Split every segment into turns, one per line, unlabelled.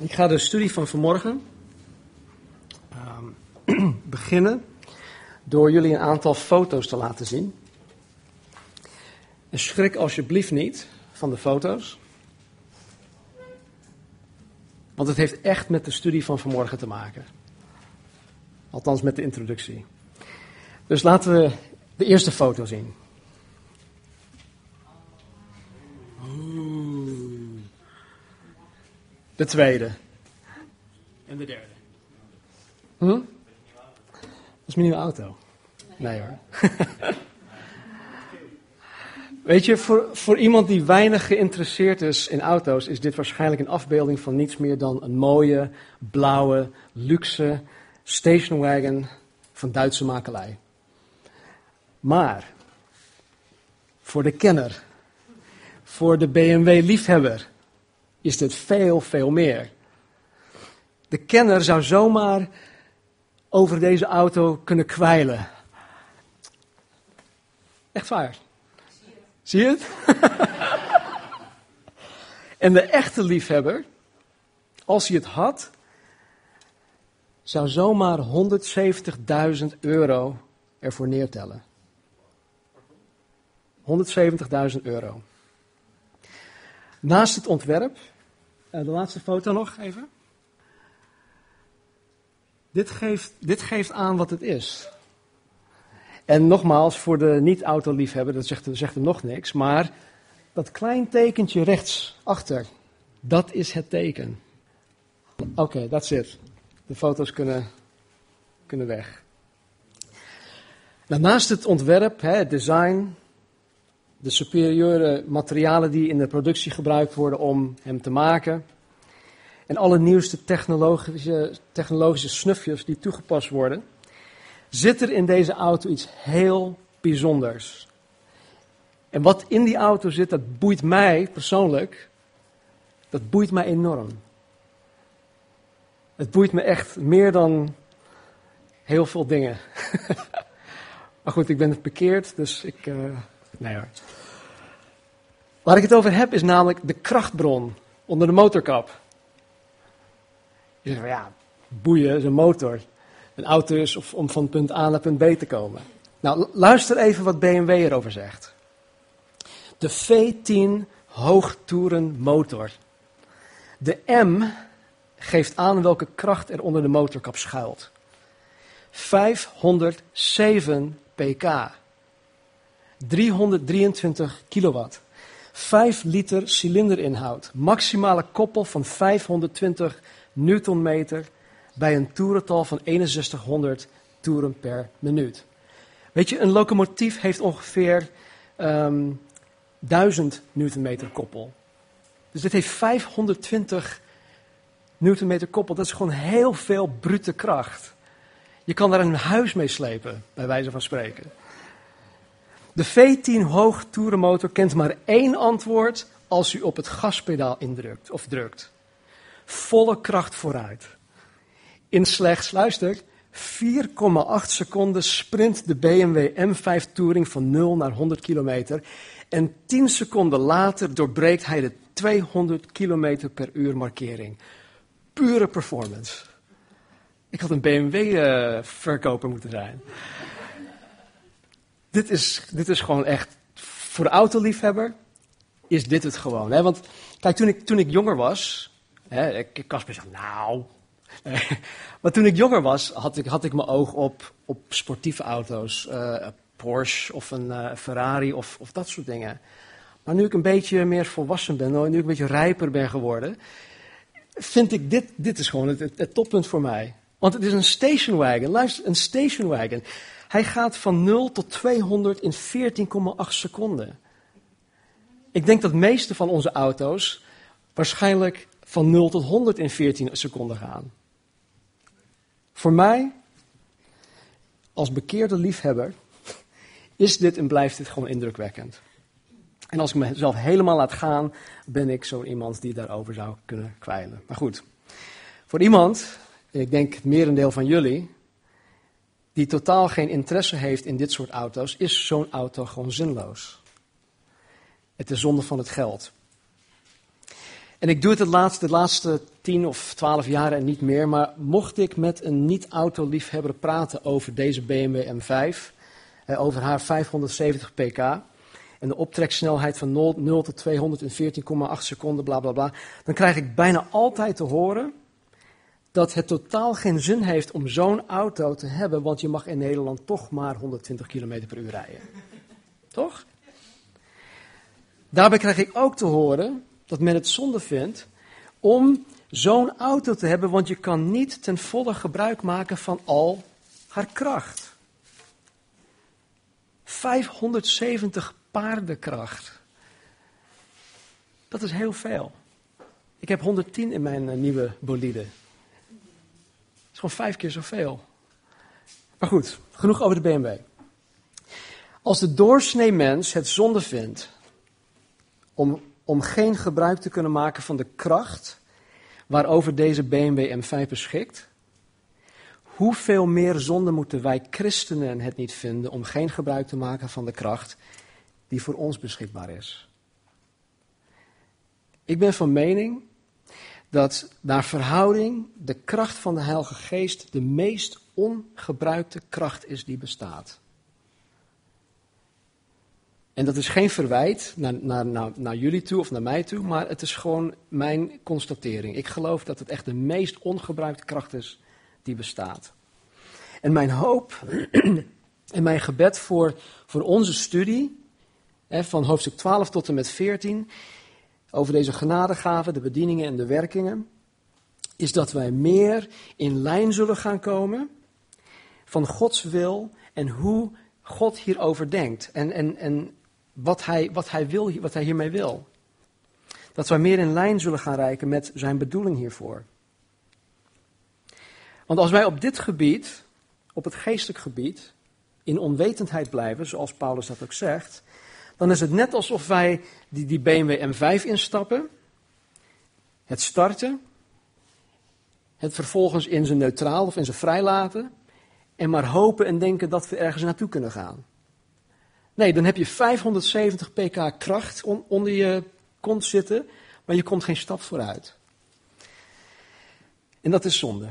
Ik ga de studie van vanmorgen ehm, beginnen door jullie een aantal foto's te laten zien. En schrik alsjeblieft niet van de foto's. Want het heeft echt met de studie van vanmorgen te maken. Althans met de introductie. Dus laten we de eerste foto zien. De tweede. En de derde. Hm? Dat is mijn nieuwe auto. Nee hoor. Weet je, voor, voor iemand die weinig geïnteresseerd is in auto's, is dit waarschijnlijk een afbeelding van niets meer dan een mooie, blauwe, luxe stationwagon van Duitse makelij. Maar, voor de kenner, voor de BMW-liefhebber, is dit veel, veel meer. De kenner zou zomaar over deze auto kunnen kwijlen. Echt waar. Zie je het? en de echte liefhebber, als hij het had, zou zomaar 170.000 euro ervoor neertellen. 170.000 euro. Naast het ontwerp de laatste foto nog even. Dit geeft, dit geeft aan wat het is. En nogmaals, voor de niet-autoliefhebber, dat zegt, zegt er nog niks, maar dat klein tekentje rechts achter, dat is het teken. Oké, okay, that's it. De foto's kunnen, kunnen weg. Naast het ontwerp, het design, de superieure materialen die in de productie gebruikt worden om hem te maken. En alle nieuwste technologische, technologische snufjes die toegepast worden. Zit er in deze auto iets heel bijzonders. En wat in die auto zit, dat boeit mij persoonlijk. Dat boeit mij enorm. Het boeit me echt meer dan heel veel dingen. maar goed, ik ben het bekeerd, dus ik. Uh, nee. Waar ik het over heb is namelijk de krachtbron onder de motorkap. Je zegt ja, boeien is een motor. Een auto is om van punt A naar punt B te komen. Nou, luister even wat BMW erover zegt. De V10 hoogtoeren motor. De M geeft aan welke kracht er onder de motorkap schuilt. 507 pk. 323 kilowatt. 5 liter cilinderinhoud. Maximale koppel van 520 newtonmeter bij een toerental van 6100 toeren per minuut. Weet je, een locomotief heeft ongeveer um, ehm, 1000 newtonmeter koppel. Dus dit heeft 520 newtonmeter koppel. Dat is gewoon heel veel brute kracht. Je kan daar een huis mee slepen, bij wijze van spreken. De V10 hoogtoerenmotor kent maar één antwoord als u op het gaspedaal indrukt of drukt. Volle kracht vooruit. In slechts, luister, 4,8 seconden sprint de BMW M5 Touring van 0 naar 100 kilometer. En 10 seconden later doorbreekt hij de 200 kilometer per uur markering. Pure performance. Ik had een BMW-verkoper moeten zijn. Dit, is, dit is gewoon echt, voor de autoliefhebber is dit het gewoon. Hè? Want kijk, toen ik, toen ik jonger was, hè, Kasper zegt, nou, maar toen ik jonger was, had ik, had ik mijn oog op, op sportieve auto's. Uh, Porsche of een uh, Ferrari of, of dat soort dingen. Maar nu ik een beetje meer volwassen ben, nu ik een beetje rijper ben geworden, vind ik dit, dit is gewoon het, het, toppunt voor mij. Want het is een station wagon. Luister, een station wagon. Hij gaat van 0 tot 200 in 14,8 seconden. Ik denk dat de meeste van onze auto's waarschijnlijk van 0 tot 100 in 14 seconden gaan. Voor mij, als bekeerde liefhebber, is dit en blijft dit gewoon indrukwekkend. En als ik mezelf helemaal laat gaan, ben ik zo iemand die daarover zou kunnen kwijlen. Maar goed, voor iemand, ik denk het merendeel van jullie, die totaal geen interesse heeft in dit soort auto's, is zo'n auto gewoon zinloos. Het is zonde van het geld. En ik doe het de laatste, de laatste 10 of 12 jaren en niet meer. Maar mocht ik met een niet-autoliefhebber praten over deze BMW M5, eh, over haar 570 pk en de optreksnelheid van 0, 0 tot 200 in 14,8 seconden, bla bla bla, dan krijg ik bijna altijd te horen dat het totaal geen zin heeft om zo'n auto te hebben, want je mag in Nederland toch maar 120 km per uur rijden. Toch? Daarbij krijg ik ook te horen dat men het zonde vindt om zo'n auto te hebben, want je kan niet ten volle gebruik maken van al haar kracht. 570 paardenkracht. Dat is heel veel. Ik heb 110 in mijn eh, nieuwe bolide. Is gewoon vijf keer zoveel. Maar goed, genoeg over de BMW. Als de doorsnee mens het zonde vindt om, om geen gebruik te kunnen maken van de kracht waarover deze BMW M5 beschikt, hoeveel meer zonde moeten wij christenen het niet vinden om geen gebruik te maken van de kracht die voor ons beschikbaar is? Ik ben van mening dat naar verhouding de kracht van de Heilige Geest de meest ongebruikte kracht is die bestaat. En dat is geen verwijt naar, naar, naar, naar, jullie toe of naar mij toe, maar het is gewoon mijn constatering. Ik geloof dat het echt de meest ongebruikte kracht is die bestaat. En mijn hoop en mijn gebed voor, voor onze studie, hè, van hoofdstuk 12 tot en met 14, over deze genadegaven, de bedieningen en de werkingen, is dat wij meer in lijn zullen gaan komen van Gods wil en hoe God hierover denkt. En, en, en wat hij, wat hij wil, wat hij hiermee wil. Dat wij meer in lijn zullen gaan reiken met zijn bedoeling hiervoor. Want als wij op dit gebied, op het geestelijk gebied, in onwetendheid blijven, zoals Paulus dat ook zegt, dan is het net alsof wij die, die BMW M5 instappen, het starten, het vervolgens in zijn neutraal of in zijn vrij laten, en maar hopen en denken dat we ergens naartoe kunnen gaan. Nee, dan heb je 570 pk kracht onder je kont zitten, maar je komt geen stap vooruit. En dat is zonde.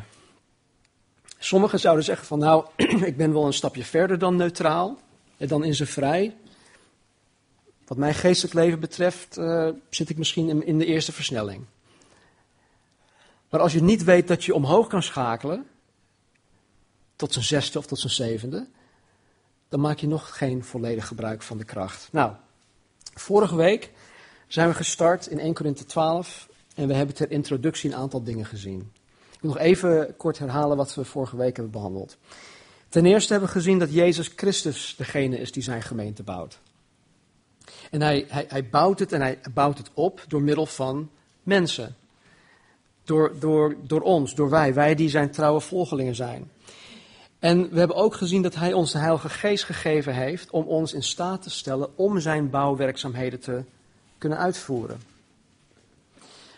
Sommigen zouden zeggen van nou, ik ben wel een stapje verder dan neutraal, en dan in zijn vrij. Wat mijn geestelijk leven betreft uh, zit ik misschien in, in de eerste versnelling. Maar als je niet weet dat je omhoog kan schakelen, tot zijn zesde of tot zijn zevende, dan maak je nog geen volledig gebruik van de kracht. Nou, vorige week zijn we gestart in 1 Korinthe 12 en we hebben ter introductie een aantal dingen gezien. Ik wil nog even kort herhalen wat we vorige week hebben behandeld. Ten eerste hebben we gezien dat Jezus Christus degene is die zijn gemeente bouwt. En hij, hij, hij bouwt het en hij bouwt het op door middel van mensen. Door, door, door ons, door wij, wij die zijn trouwe volgelingen zijn. En we hebben ook gezien dat Hij ons de Heilige Geest gegeven heeft om ons in staat te stellen om Zijn bouwwerkzaamheden te kunnen uitvoeren.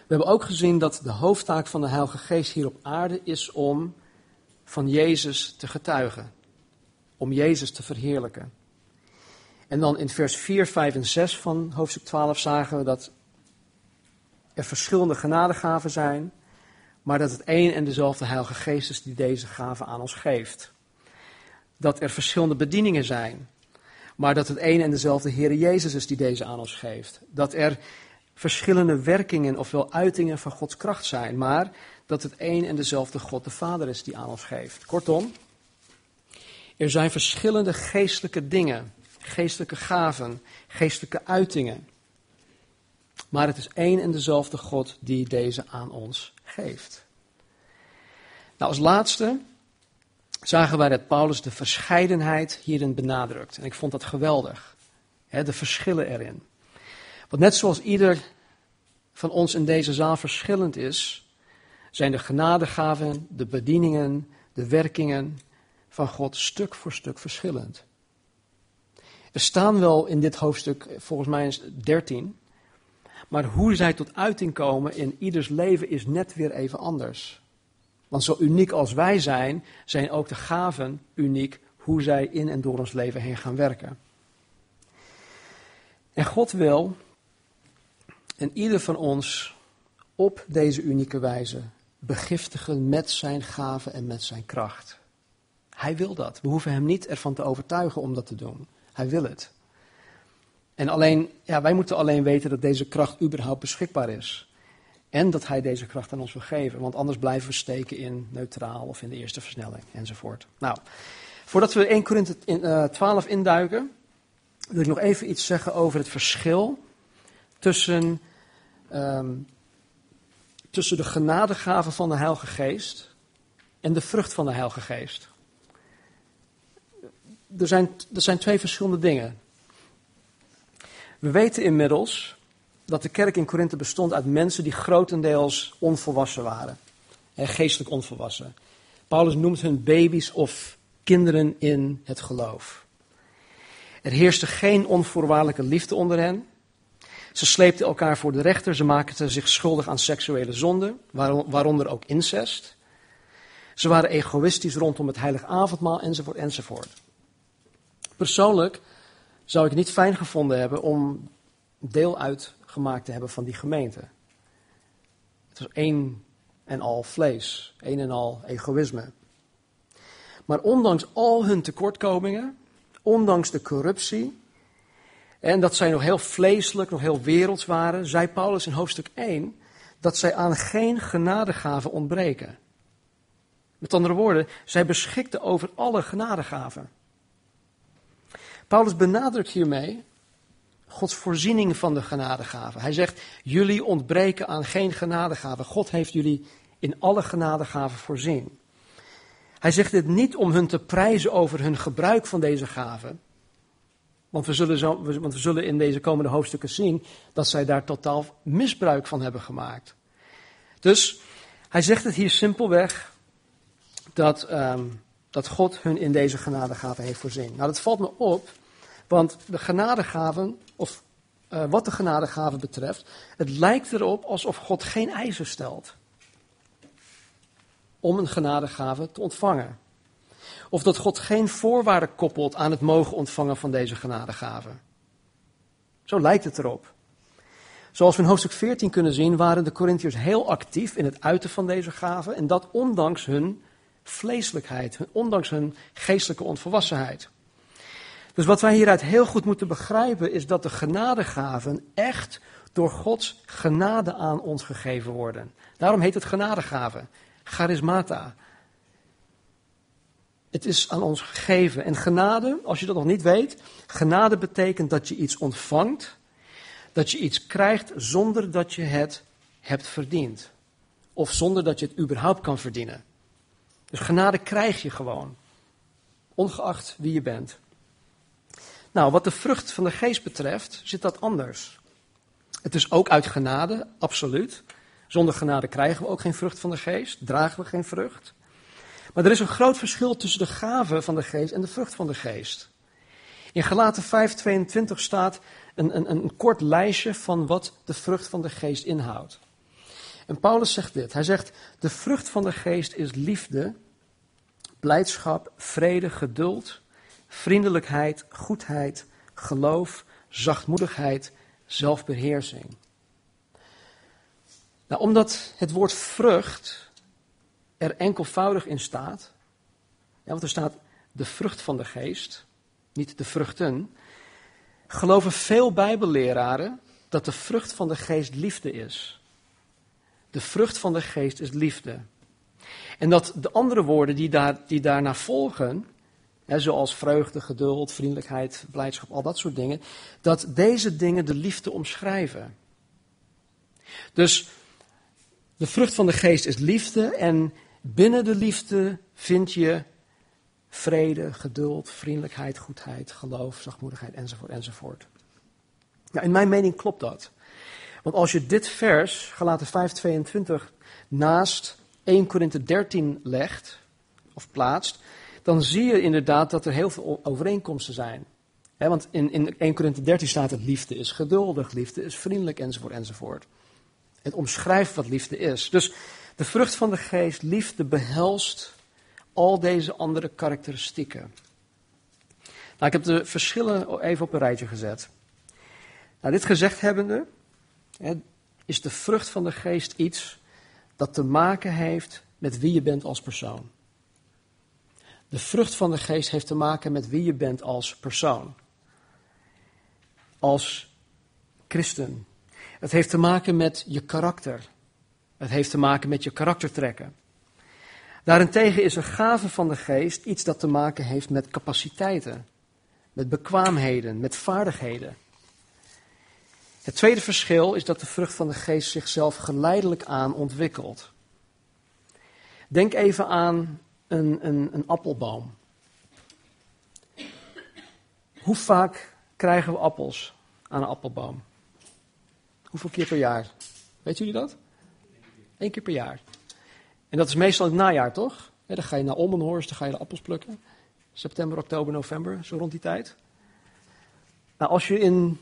We hebben ook gezien dat de hoofdtaak van de Heilige Geest hier op aarde is om van Jezus te getuigen. Om Jezus te verheerlijken. En dan in vers 4, 5 en 6 van hoofdstuk 12 zagen we dat er verschillende genadegaven zijn, maar dat het één en dezelfde Heilige Geest is die deze gaven aan ons geeft dat er verschillende bedieningen zijn. Maar dat het een en dezelfde Heer Jezus is die deze aan ons geeft. Dat er verschillende werkingen ofwel uitingen van Gods kracht zijn. Maar dat het een en dezelfde God de Vader is die aan ons geeft. Kortom, er zijn verschillende geestelijke dingen, geestelijke gaven, geestelijke uitingen. Maar het is één en dezelfde God die deze aan ons geeft. Nou, als laatste zagen wij dat Paulus de verscheidenheid hierin benadrukt. En ik vond dat geweldig. De verschillen erin. Want net zoals ieder van ons in deze zaal verschillend is, zijn de genadegaven, de bedieningen, de werkingen van God stuk voor stuk verschillend. Er staan wel in dit hoofdstuk, volgens mij 13, maar hoe zij tot uiting komen in ieders leven is net weer even anders. Want zo uniek als wij zijn, zijn ook de gaven uniek hoe zij in en door ons leven heen gaan werken. En God wil en ieder van ons op deze unieke wijze begiftigen met zijn gaven en met zijn kracht. Hij wil dat. We hoeven hem niet ervan te overtuigen om dat te doen. Hij wil het. En alleen, ja, wij moeten alleen weten dat deze kracht überhaupt beschikbaar is. En dat hij deze kracht aan ons wil geven. Want anders blijven we steken in neutraal of in de eerste versnelling enzovoort. Nou, voordat we 1 Korinthe 12 induiken, wil ik nog even iets zeggen over het verschil tussen, um, tussen de genadegaven van de Heilige Geest en de vrucht van de Heilige Geest. Er zijn, zijn twee verschillende dingen. We weten inmiddels dat de kerk in Korinthe bestond uit mensen die grotendeels onvolwassen waren. geestelijk onvolwassen. Paulus noemt hun baby's of kinderen in het geloof. Er heerste geen onvoorwaardelijke liefde onder hen. Ze sleepten elkaar voor de rechter, ze maakten zich schuldig aan seksuele zonden, waaronder ook incest. Ze waren egoïstisch rondom het heilig avondmaal, enzovoort, enzovoort. Persoonlijk zou ik het niet fijn gevonden hebben om deel uitgemaakt te hebben van die gemeente. Het was één en al vlees, één en al egoïsme. Maar ondanks al hun tekortkomingen, ondanks de corruptie, en dat zij nog heel vleeselijk, nog heel werelds waren, zei Paulus in hoofdstuk 1 dat zij aan geen genadegaven ontbreken. Met andere woorden, zij beschikten over alle genadegaven. Paulus benadrukt hiermee Gods voorziening van de genadegaven. Hij zegt, jullie ontbreken aan geen genadegaven. God heeft jullie in alle genadegaven voorzien. Hij zegt dit niet om hun te prijzen over hun gebruik van deze gaven. Want we, zullen zo, want we zullen in deze komende hoofdstukken zien dat zij daar totaal misbruik van hebben gemaakt. Dus hij zegt het hier simpelweg dat, um, dat God hun in deze genadegaven heeft voorzien. Nou, dat valt me op, want de genadegaven, of uh, wat de genadegaven betreft, het lijkt erop alsof God geen eisen stelt om een genadegave te ontvangen. Of dat God geen voorwaarden koppelt aan het mogen ontvangen van deze genadegave. Zo lijkt het erop. Zoals we in hoofdstuk 14 kunnen zien, waren de Corinthiërs heel actief in het uiten van deze gaven. En dat ondanks hun vleeselijkheid, ondanks hun geestelijke onvolwassenheid. Dus wat wij hieruit heel goed moeten begrijpen is dat de genadegaven echt door Gods genade aan ons gegeven worden. Daarom heet het genadegaven, charismata. Het is aan ons gegeven. En genade, als je dat nog niet weet, genade betekent dat je iets ontvangt, dat je iets krijgt zonder dat je het hebt verdiend. Of zonder dat je het überhaupt kan verdienen. Dus genade krijg je gewoon, ongeacht wie je bent. Nou, wat de vrucht van de geest betreft, zit dat anders. Het is ook uit genade, absoluut. Zonder genade krijgen we ook geen vrucht van de geest, dragen we geen vrucht. Maar er is een groot verschil tussen de gave van de geest en de vrucht van de geest. In Galaten 5:22 staat een, een, een kort lijstje van wat de vrucht van de geest inhoudt. En Paulus zegt dit. Hij zegt, de vrucht van de geest is liefde, blijdschap, vrede, geduld, vriendelijkheid, goedheid, geloof, zachtmoedigheid, zelfbeheersing. Nou, omdat het woord vrucht er enkelvoudig in staat, want er staat de vrucht van de geest, niet de vruchten, geloven veel Bijbelleraren dat de vrucht van de geest liefde is. De vrucht van de geest is liefde. En dat de andere woorden die, daar, die daarna volgen, hè, zoals vreugde, geduld, vriendelijkheid, blijdschap, al dat soort dingen, dat deze dingen de liefde omschrijven. Dus de vrucht van de geest is liefde en binnen de liefde vind je vrede, geduld, vriendelijkheid, goedheid, geloof, zachtmoedigheid enzovoort enzovoort. Nou, in mijn mening klopt dat. Want als je dit vers, Galaten 5:22, naast 1 Korinthe 13 legt, of plaatst, dan zie je inderdaad dat er heel veel overeenkomsten zijn. want in, in 1 Korinthe 13 staat het liefde is geduldig, liefde is vriendelijk enzovoort enzovoort. Het omschrijft wat liefde is. Dus de vrucht van de geest, liefde, behelst al deze andere karakteristieken. Nou, ik heb de verschillen even op een rijtje gezet. Nou, dit gezegd hebbende, is de vrucht van de geest iets dat te maken heeft met wie je bent als persoon. De vrucht van de geest heeft te maken met wie je bent als persoon. Als christen. Het heeft te maken met je karakter. Het heeft te maken met je karaktertrekken. Daarentegen is een gave van de geest iets dat te maken heeft met capaciteiten, met bekwaamheden, met vaardigheden. Het tweede verschil is dat de vrucht van de geest zichzelf geleidelijk aan ontwikkelt. Denk even aan een, een, een appelboom. Hoe vaak krijgen we appels aan een appelboom? Hoeveel keer per jaar? Weet jullie dat? Eén keer per jaar. En dat is meestal in het najaar, toch? dan ga je naar Olmenhorst, dan ga je de appels plukken. September, oktober, november, zo rond die tijd. Nou, als je, in,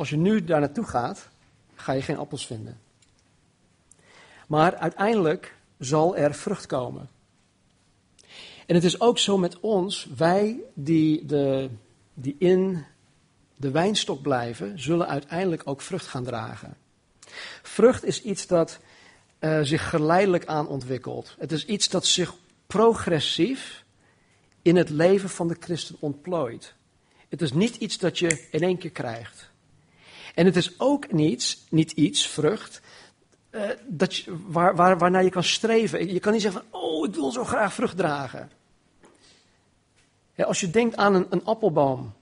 als je nu daar naartoe gaat, ga je geen appels vinden. Maar uiteindelijk zal er vrucht komen. En het is ook zo met ons, wij die, de, die in de wijnstok blijven, zullen uiteindelijk ook vrucht gaan dragen. Vrucht is iets dat uh, zich geleidelijk aan ontwikkelt. Het is iets dat zich progressief in het leven van de christen ontplooit. Het is niet iets dat je in één keer krijgt. En het is ook niet, niet iets, vrucht, uh, dat je, waar, waar, waarnaar je kan streven. Je kan niet zeggen van, oh, ik wil zo graag vrucht dragen. Als je denkt aan een, een appelboom,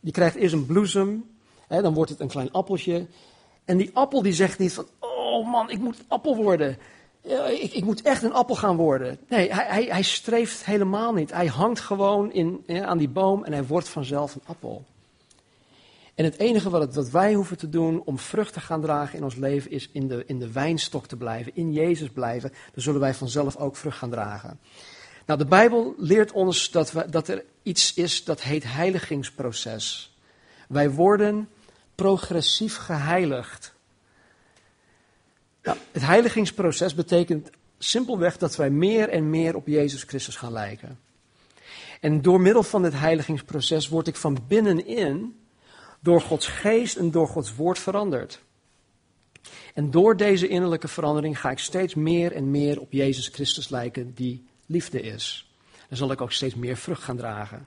die krijgt eerst een bloesem, dan wordt het een klein appeltje. En die appel die zegt niet van, oh man, ik moet appel worden. Ik, ik, moet echt een appel gaan worden. Nee, hij, hij, hij streeft helemaal niet. Hij hangt gewoon in, aan die boom en hij wordt vanzelf een appel. En het enige wat, het, wij hoeven te doen om vrucht te gaan dragen in ons leven is in de, in de wijnstok te blijven, in Jezus blijven. Dan zullen wij vanzelf ook vrucht gaan dragen. Nou, de Bijbel leert ons dat, we, dat er iets is dat heet heiligingsproces. Wij worden progressief geheiligd. Nou, het heiligingsproces betekent simpelweg dat wij meer en meer op Jezus Christus gaan lijken. En door middel van dit heiligingsproces word ik van binnenin door Gods geest en door Gods woord veranderd. En door deze innerlijke verandering ga ik steeds meer en meer op Jezus Christus lijken, die liefde is. Dan zal ik ook steeds meer vrucht gaan dragen.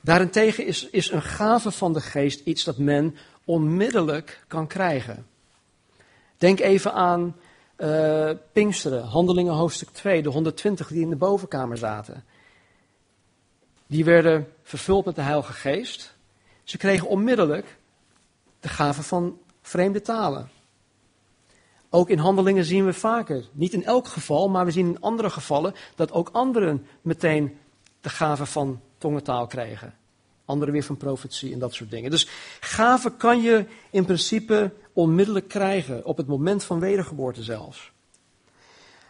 Daarentegen is, is een gave van de geest iets dat men onmiddellijk kan krijgen. Denk even aan uh, Pinksteren, Handelingen hoofdstuk 2, de 120 die in de bovenkamer zaten. Die werden vervuld met de Heilige Geest. Ze kregen onmiddellijk de gave van vreemde talen. Ook in handelingen zien we vaker, niet in elk geval, maar we zien in andere gevallen dat ook anderen meteen de gave van tongentaal kregen. Anderen weer van profetie en dat soort dingen. Dus gaven kan je in principe onmiddellijk krijgen, op het moment van wedergeboorte zelfs.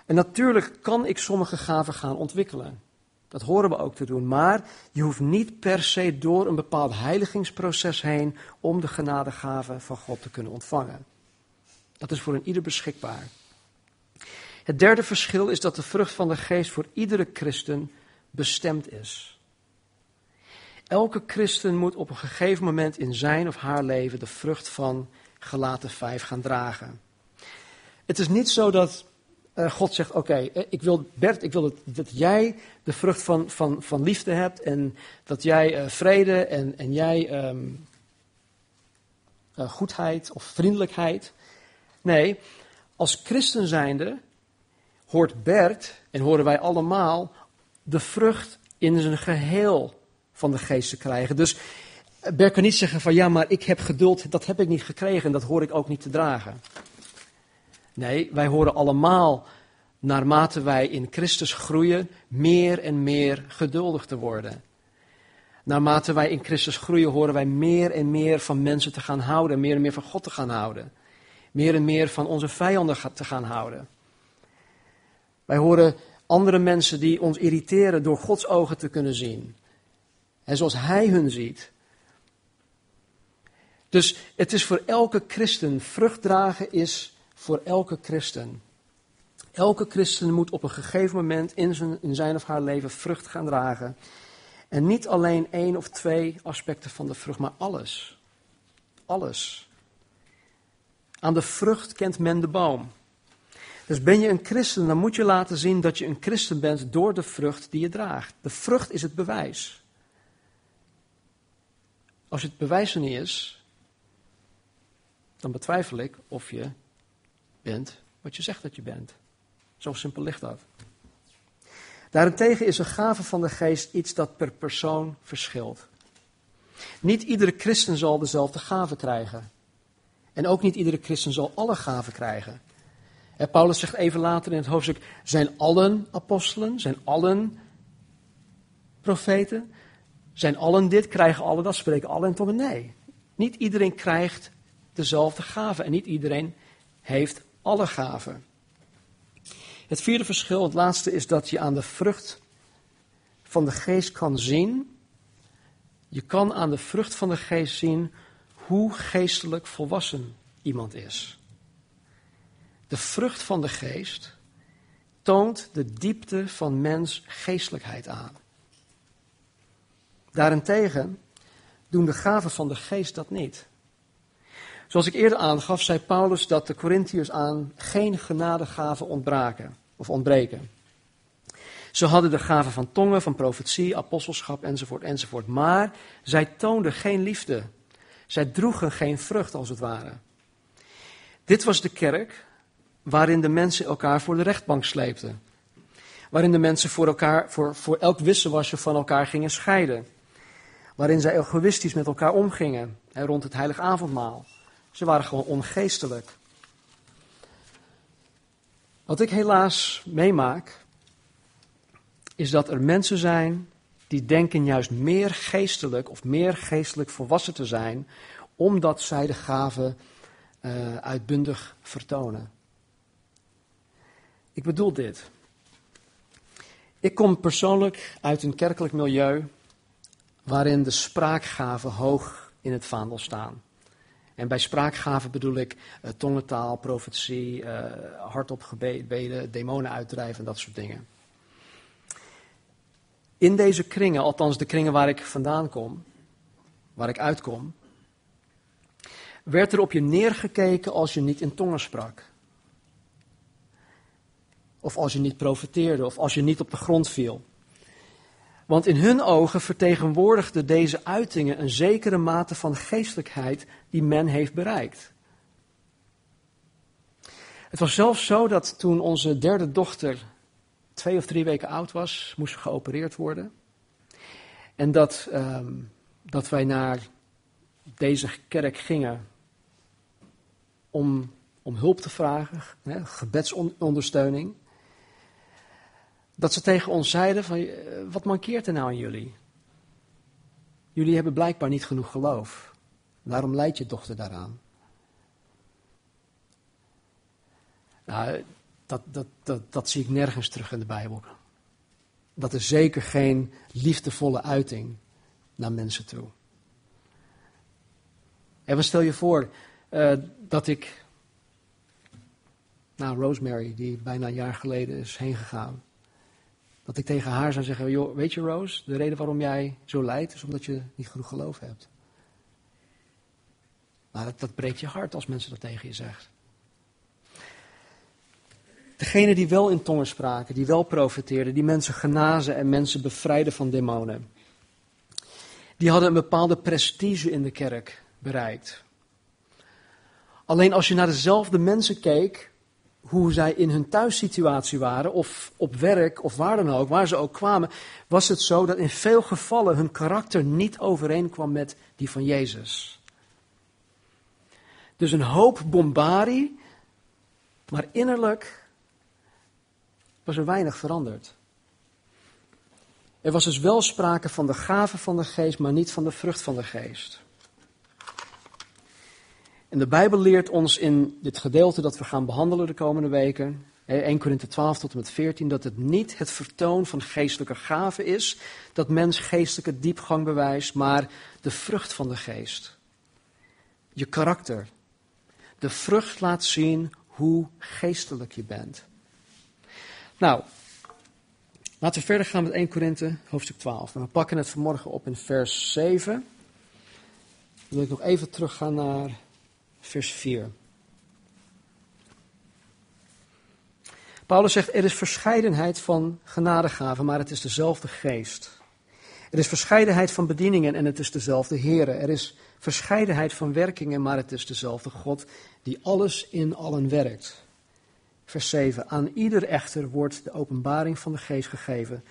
En natuurlijk kan ik sommige gaven gaan ontwikkelen. Dat horen we ook te doen. Maar je hoeft niet per se door een bepaald heiligingsproces heen om de genadegaven van God te kunnen ontvangen. Dat is voor een ieder beschikbaar. Het derde verschil is dat de vrucht van de geest voor iedere christen bestemd is. Elke christen moet op een gegeven moment in zijn of haar leven de vrucht van gelaten vijf gaan dragen. Het is niet zo dat uh, God zegt: Oké, eh, ik wil, Bert, ik wil dat, jij de vrucht van, van, van liefde hebt en dat jij uh, vrede en, en jij um, goedheid of vriendelijkheid. Nee, als christen zijnde hoort Bert en horen wij allemaal de vrucht in zijn geheel van de geest te krijgen. Dus Bert kan niet zeggen van ja, maar ik heb geduld, dat heb ik niet gekregen en dat hoor ik ook niet te dragen. Nee, wij horen allemaal, naarmate wij in Christus groeien, meer en meer geduldig te worden. Naarmate wij in Christus groeien, horen wij meer en meer van mensen te gaan houden, meer en meer van God te gaan houden. Meer en meer van onze vijanden te gaan houden. Wij horen andere mensen die ons irriteren door Gods ogen te kunnen zien. En zoals Hij hun ziet. Dus het is voor elke christen, vrucht dragen is voor elke christen. Elke christen moet op een gegeven moment in zijn, in zijn of haar leven vrucht gaan dragen. En niet alleen één of twee aspecten van de vrucht, maar alles. Alles. Aan de vrucht kent men de boom. Dus ben je een christen, dan moet je laten zien dat je een christen bent door de vrucht die je draagt. De vrucht is het bewijs. Als het bewijs er niet is, dan betwijfel ik of je bent wat je zegt dat je bent. Zo simpel ligt dat. Daarentegen is een gave van de geest iets dat per persoon verschilt. Niet iedere christen zal dezelfde gave krijgen. En ook niet iedere christen zal alle gaven krijgen. Paulus zegt even later in het hoofdstuk: zijn allen apostelen? Zijn allen profeten? Zijn allen dit? Krijgen allen dat? Spreken allen in tongen? Nee. Niet iedereen krijgt dezelfde gaven en niet iedereen heeft alle gaven. Het vierde verschil, het laatste, is dat je aan de vrucht van de geest kan zien. Je kan aan de vrucht van de geest zien hoe geestelijk volwassen iemand is. De vrucht van de geest toont de diepte van mens geestelijkheid aan. Daarentegen doen de gaven van de geest dat niet. Zoals ik eerder aangaf, zei Paulus dat de Corinthiërs aan geen genadegaven ontbraken of ontbreken. Ze hadden de gaven van tongen, van profetie, apostelschap enzovoort enzovoort. Maar zij toonden geen liefde. Zij droegen geen vrucht als het ware. Dit was de kerk waarin de mensen elkaar voor de rechtbank sleepten. Waarin de mensen voor, elkaar, voor, voor elk wisselwasje van elkaar gingen scheiden. Waarin zij egoïstisch met elkaar omgingen hè, rond het heilig avondmaal. Ze waren gewoon ongeestelijk. Wat ik helaas meemaak, is dat er mensen zijn die denken juist meer geestelijk of meer geestelijk volwassen te zijn, omdat zij de gaven uh, uitbundig vertonen. Ik bedoel dit. Ik kom persoonlijk uit een kerkelijk milieu waarin de spraakgaven hoog in het vaandel staan. En bij spraakgaven bedoel ik uh, tongentaal, profetie, uh, hardop gebeden, demonen uitdrijven en dat soort dingen. In deze kringen, althans de kringen waar ik vandaan kom, waar ik uitkom, werd er op je neergekeken als je niet in tongen sprak. Of als je niet profeteerde, of als je niet op de grond viel. Want in hun ogen vertegenwoordigden deze uitingen een zekere mate van geestelijkheid die men heeft bereikt. Het was zelfs zo dat toen onze derde dochter twee of drie weken oud was, moest ze geopereerd worden. En dat, um, dat wij naar deze kerk gingen om, om hulp te vragen, hè, gebedsondersteuning dat ze tegen ons zeiden van, eh, wat mankeert er nou aan jullie? Jullie hebben blijkbaar niet genoeg geloof. Waarom leidt je dochter daaraan? Nou, dat, dat, dat, dat zie ik nergens terug in de Bijbel. Dat is zeker geen liefdevolle uiting naar mensen toe. En wat stel je voor uh, dat ik, nou Rosemary, die bijna een jaar geleden is heen gegaan, dat ik tegen haar zou zeggen, joh, weet je Rose, de reden waarom jij zo lijdt is omdat je niet genoeg geloof hebt. Maar dat, dat breekt je hart als mensen dat tegen je zeggen. Degene die wel in tongen spraken, die wel profeteerden, die mensen genazen en mensen bevrijden van demonen. Die hadden een bepaalde prestige in de kerk bereikt. Alleen als je naar dezelfde mensen keek hoe zij in hun thuissituatie waren, of op werk, of waar dan ook, waar ze ook kwamen, was het zo dat in veel gevallen hun karakter niet overeenkwam met die van Jezus. Dus een hoop bombardie, maar innerlijk was er weinig veranderd. Er was dus wel sprake van de gave van de geest, maar niet van de vrucht van de geest. En de Bijbel leert ons in dit gedeelte dat we gaan behandelen de komende weken, 1 Korinthe 12 tot en met 14, dat het niet het vertoon van geestelijke gaven is, dat mens geestelijke diepgang bewijst, maar de vrucht van de geest. Je karakter. De vrucht laat zien hoe geestelijk je bent. Nou, laten we verder gaan met 1 Korinthe hoofdstuk 12. we pakken het vanmorgen op in vers 7. Dan wil ik nog even teruggaan naar vers 4. Paulus zegt, er is verscheidenheid van genadegaven, maar het is dezelfde geest. Er is verscheidenheid van bedieningen en het is dezelfde Heer. Er is verscheidenheid van werkingen, maar het is dezelfde God die alles in allen werkt. Vers 7. Aan ieder echter wordt de openbaring van de geest gegeven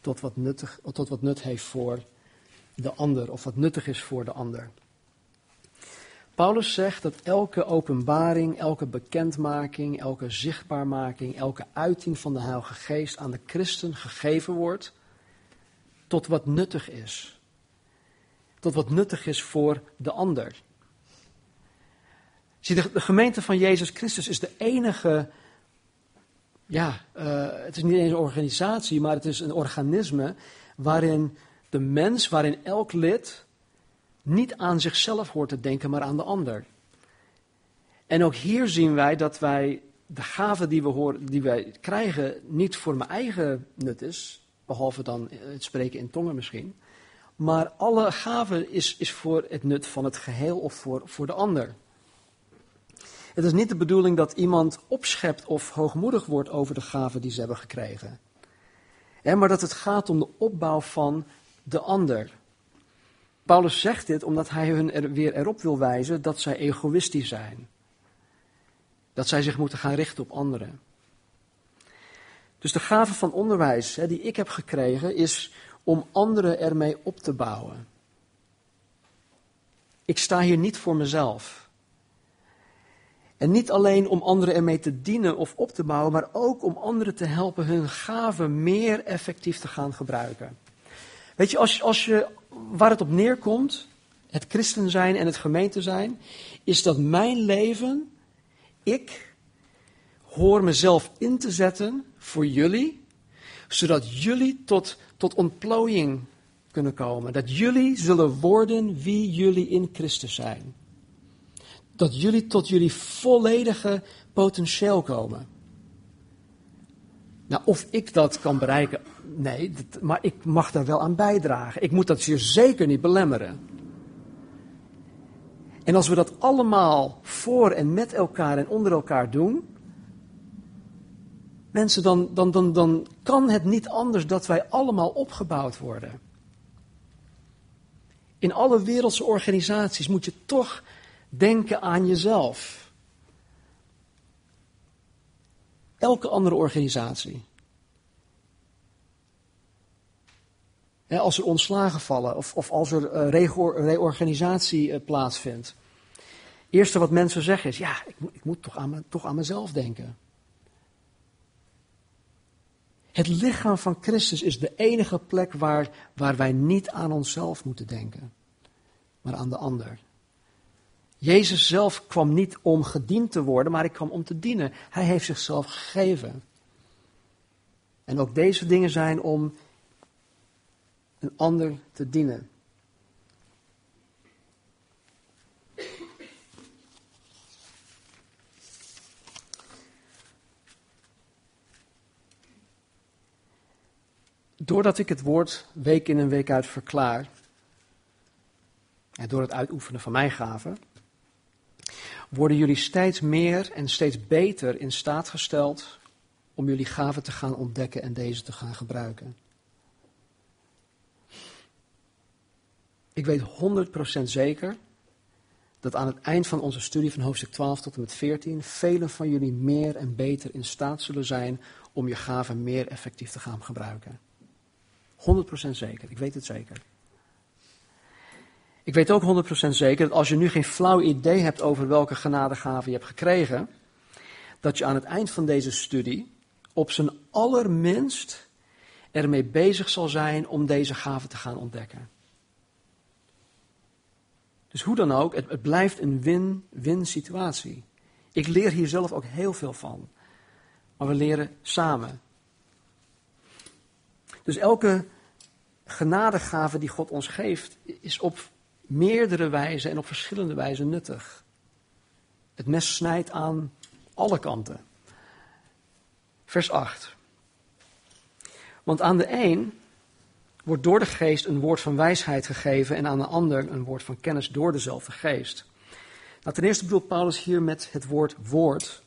tot wat, nuttig, tot wat nut heeft voor de ander of wat nuttig is voor de ander. Paulus zegt dat elke openbaring, elke bekendmaking, elke zichtbaarmaking, elke uiting van de Heilige Geest aan de christen gegeven wordt tot wat nuttig is. Tot wat nuttig is voor de ander. Zie, de, gemeente van Jezus Christus is de enige, ja, uh, het is niet eens een organisatie, maar het is een organisme waarin de mens, waarin elk lid niet aan zichzelf hoort te denken, maar aan de ander. En ook hier zien wij dat wij de gave die we die wij krijgen, niet voor mijn eigen nut is, behalve dan het spreken in tongen misschien. Maar alle gave is, is voor het nut van het geheel of voor, voor de ander. Het is niet de bedoeling dat iemand opschept of hoogmoedig wordt over de gave die ze hebben gekregen. maar dat het gaat om de opbouw van de ander. Paulus zegt dit omdat hij hun er weer erop wil wijzen dat zij egoïstisch zijn. Dat zij zich moeten gaan richten op anderen. Dus de gave van onderwijs hè, die ik heb gekregen is om anderen ermee op te bouwen. Ik sta hier niet voor mezelf. En niet alleen om anderen ermee te dienen of op te bouwen, maar ook om anderen te helpen hun gaven meer effectief te gaan gebruiken. Weet je, als, als je, waar het op neerkomt, het christen zijn en het gemeente zijn, is dat mijn leven, ik hoor mezelf in te zetten voor jullie, zodat jullie tot, tot ontplooiing kunnen komen. Dat jullie zullen worden wie jullie in Christus zijn. Dat jullie tot jullie volledige potentieel komen. Nou, of ik dat kan bereiken, nee, maar ik mag daar wel aan bijdragen. Ik moet dat zeer zeker niet belemmeren. En als we dat allemaal voor en met elkaar en onder elkaar doen, mensen, dan, dan, dan, dan kan het niet anders dat wij allemaal opgebouwd worden. In alle wereldse organisaties moet je toch denken aan jezelf. Elke andere organisatie. als er ontslagen vallen of, of als er uh, reorganisatie uh, plaatsvindt. Het eerste wat mensen zeggen is, ja, ik, ik moet toch aan, toch aan mezelf denken. Het lichaam van Christus is de enige plek waar, waar wij niet aan onszelf moeten denken, maar aan de ander. Jezus zelf kwam niet om gediend te worden, maar hij kwam om te dienen. Hij heeft zichzelf gegeven. En ook deze dingen zijn om een ander te dienen. Doordat ik het woord week in en week uit verklaar, en door het uitoefenen van mijn gaven, worden jullie steeds meer en steeds beter in staat gesteld om jullie gaven te gaan ontdekken en deze te gaan gebruiken. Ik weet 100% zeker dat aan het eind van onze studie van hoofdstuk 12 tot en met 14 velen van jullie meer en beter in staat zullen zijn om je gaven meer effectief te gaan gebruiken. 100% zeker, ik weet het zeker. Ik weet ook 100% zeker dat als je nu geen flauw idee hebt over welke genadegaven je hebt gekregen, dat je aan het eind van deze studie op zijn allerminst ermee bezig zal zijn om deze gaven te gaan ontdekken. Dus hoe dan ook, het, het blijft een win-win situatie. Ik leer hier zelf ook heel veel van. Maar we leren samen. Dus elke genadegave die God ons geeft, is op meerdere wijzen en op verschillende wijzen nuttig. Het mes snijdt aan alle kanten. Vers 8. Want aan de een wordt door de geest een woord van wijsheid gegeven en aan de ander een woord van kennis door dezelfde geest. Nou, ten eerste bedoelt Paulus hier met het woord woord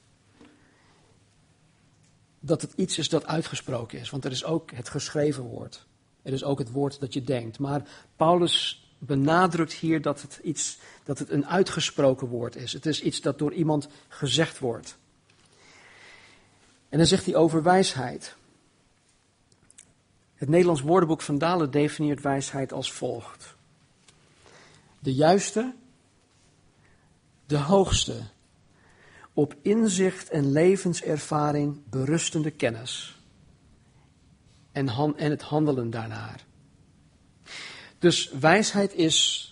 dat het iets is dat uitgesproken is. Want er is ook het geschreven woord. Er is ook het woord dat je denkt. Maar Paulus benadrukt hier dat het, iets, dat het een uitgesproken woord is. Het is iets dat door iemand gezegd wordt. En dan zegt hij over wijsheid. Het Nederlands woordenboek van Dalen definieert wijsheid als volgt. De juiste, de hoogste, op inzicht en levenservaring berustende kennis. En, en het handelen daarnaar. Dus wijsheid is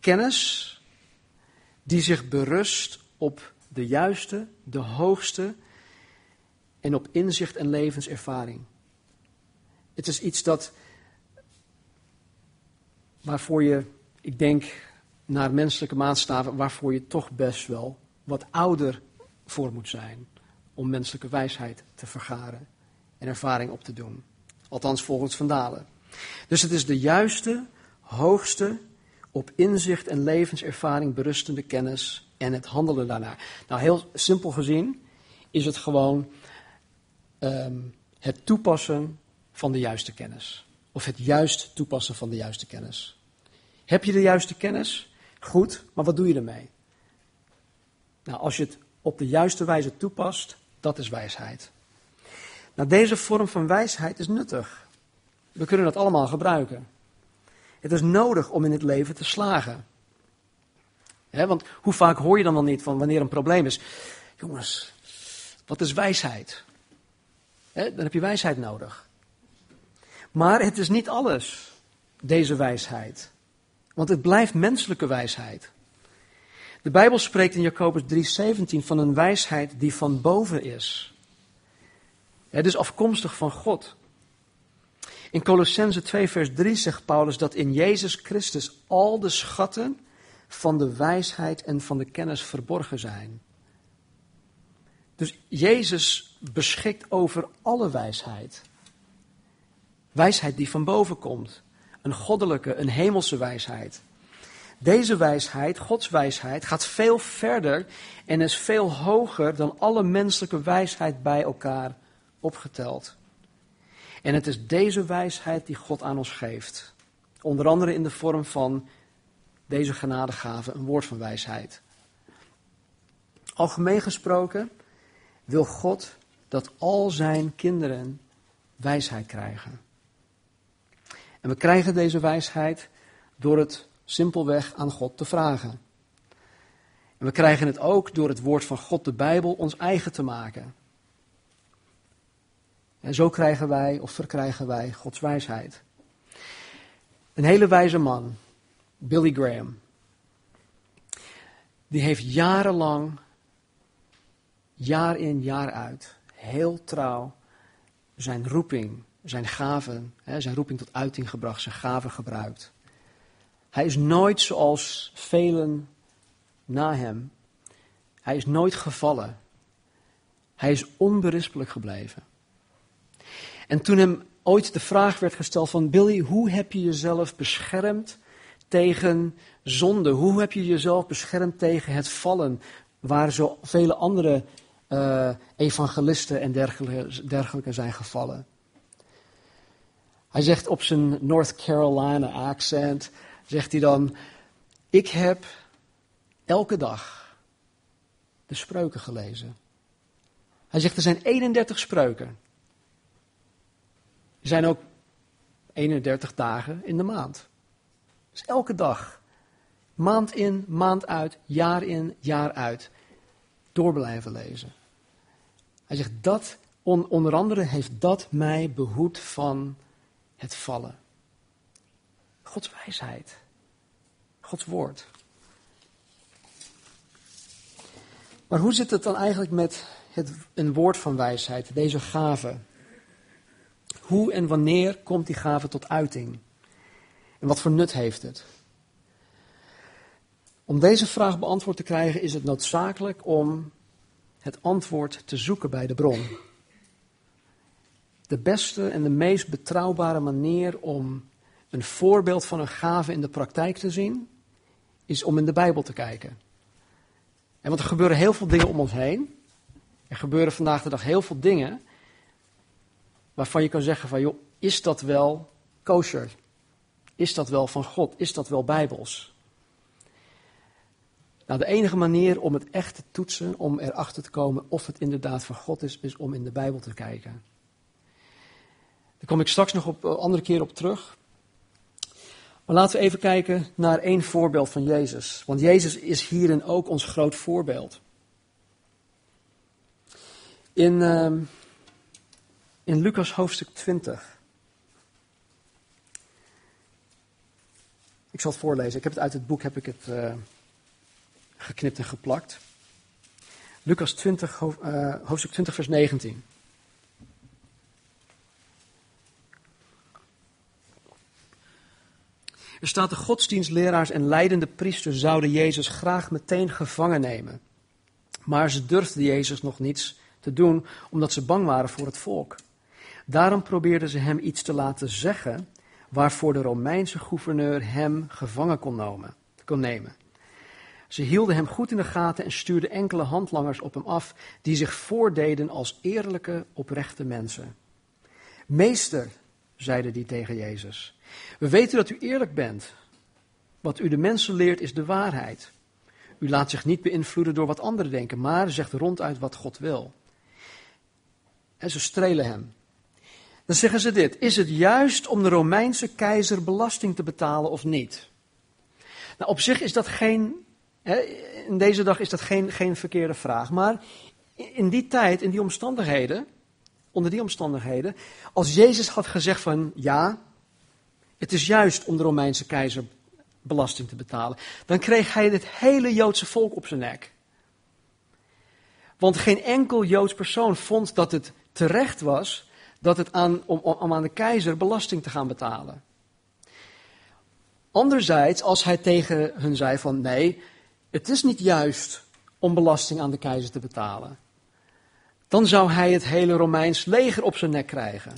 kennis die zich berust op de juiste, de hoogste en op inzicht en levenservaring. Het is iets dat waarvoor je, ik denk naar menselijke maatstaven, waarvoor je toch best wel wat ouder voor moet zijn om menselijke wijsheid te vergaren en ervaring op te doen. Althans volgens Vandalen. Dus het is de juiste, hoogste, op inzicht en levenservaring berustende kennis en het handelen daarnaar. Nou, heel simpel gezien is het gewoon ehm, het toepassen van de juiste kennis. Of het juist toepassen van de juiste kennis. Heb je de juiste kennis? Goed, maar wat doe je ermee? Nou, als je het op de juiste wijze toepast, dat is wijsheid. Nou, deze vorm van wijsheid is nuttig. We kunnen dat allemaal gebruiken. Het is nodig om in het leven te slagen. want hoe vaak hoor je dan wel niet van wanneer een probleem is? Jongens, wat is wijsheid? dan heb je wijsheid nodig. Maar het is niet alles, deze wijsheid. Want het blijft menselijke wijsheid. De Bijbel spreekt in Jacobus 3:17 van een wijsheid die van boven is. Het is afkomstig van God. In Colossense 2 vers 3 zegt Paulus dat in Jezus Christus al de schatten van de wijsheid en van de kennis verborgen zijn. Dus Jezus beschikt over alle wijsheid. Wijsheid die van boven komt. Een goddelijke, een hemelse wijsheid. Deze wijsheid, Gods wijsheid, gaat veel verder en is veel hoger dan alle menselijke wijsheid bij elkaar opgeteld. En het is deze wijsheid die God aan ons geeft. Onder andere in de vorm van deze genadegave, een woord van wijsheid. Algemeen gesproken wil God dat al zijn kinderen wijsheid krijgen. En we krijgen deze wijsheid door het simpelweg aan God te vragen. En we krijgen het ook door het woord van God, de Bijbel, ons eigen te maken. En zo krijgen wij of verkrijgen wij Gods wijsheid. Een hele wijze man, Billy Graham, die heeft jarenlang, jaar in jaar uit, heel trouw zijn roeping, zijn gaven, zijn roeping tot uiting gebracht, zijn gaven gebruikt. Hij is nooit zoals velen na hem. Hij is nooit gevallen. Hij is onberispelijk gebleven. En toen hem ooit de vraag werd gesteld van Billy, hoe heb je jezelf beschermd tegen zonde? Hoe heb je jezelf beschermd tegen het vallen, waar zo vele andere uh, evangelisten en dergelijke, dergelijke zijn gevallen? Hij zegt op zijn North Carolina accent, zegt hij dan, ik heb elke dag de spreuken gelezen. Hij zegt, er zijn 31 spreuken. Er zijn ook 31 dagen in de maand. Dus elke dag. Maand in, maand uit, jaar in, jaar uit. Door blijven lezen. Hij zegt dat, onder andere heeft dat mij behoed van het vallen. Gods wijsheid. Gods woord. Maar hoe zit het dan eigenlijk met het, een woord van wijsheid, deze gave? Hoe en wanneer komt die gave tot uiting? En wat voor nut heeft het? Om deze vraag beantwoord te krijgen is het noodzakelijk om het antwoord te zoeken bij de bron. De beste en de meest betrouwbare manier om een voorbeeld van een gave in de praktijk te zien, is om in de Bijbel te kijken. En want er gebeuren heel veel dingen om ons heen. Er gebeuren vandaag de dag heel veel dingen waarvan je kan zeggen van, joh, is dat wel kosher? Is dat wel van God? Is dat wel bijbels? Nou, de enige manier om het echt te toetsen, om erachter te komen of het inderdaad van God is, is om in de Bijbel te kijken. Daar kom ik straks nog op een andere keer op terug. Maar laten we even kijken naar één voorbeeld van Jezus. Want Jezus is hierin ook ons groot voorbeeld. In, uh, in Lucas hoofdstuk 20. Ik zal het voorlezen. Ik heb het uit het boek heb ik het, uh, geknipt en geplakt. Lucas 20, uh, hoofdstuk 20, vers 19. Er staat de godsdienstleraars en leidende priesters zouden Jezus graag meteen gevangen nemen. Maar ze durfden Jezus nog niets te doen omdat ze bang waren voor het volk. Daarom probeerden ze hem iets te laten zeggen waarvoor de Romeinse gouverneur hem gevangen kon nemen. Kon nemen. Ze hielden hem goed in de gaten en stuurden enkele handlangers op hem af die zich voordeden als eerlijke, oprechte mensen. Meester, zeiden die tegen Jezus, we weten dat u eerlijk bent. Wat u de mensen leert is de waarheid. U laat zich niet beïnvloeden door wat anderen denken, maar zegt ronduit wat God wil. En ze strelen hem. Dan zeggen ze dit: Is het juist om de Romeinse keizer belasting te betalen of niet? Nou, op zich is dat geen, hè, in deze dag is dat geen, geen verkeerde vraag. Maar in die tijd, in die omstandigheden, onder die omstandigheden, als Jezus had gezegd van ja, het is juist om de Romeinse keizer belasting te betalen, dan kreeg hij het hele Joodse volk op zijn nek. Want geen enkel Joods persoon vond dat het terecht was dat het aan, om, om aan de keizer belasting te gaan betalen. Anderzijds, als hij tegen hun zei van nee, het is niet juist om belasting aan de keizer te betalen, dan zou hij het hele Romeins leger op zijn nek krijgen.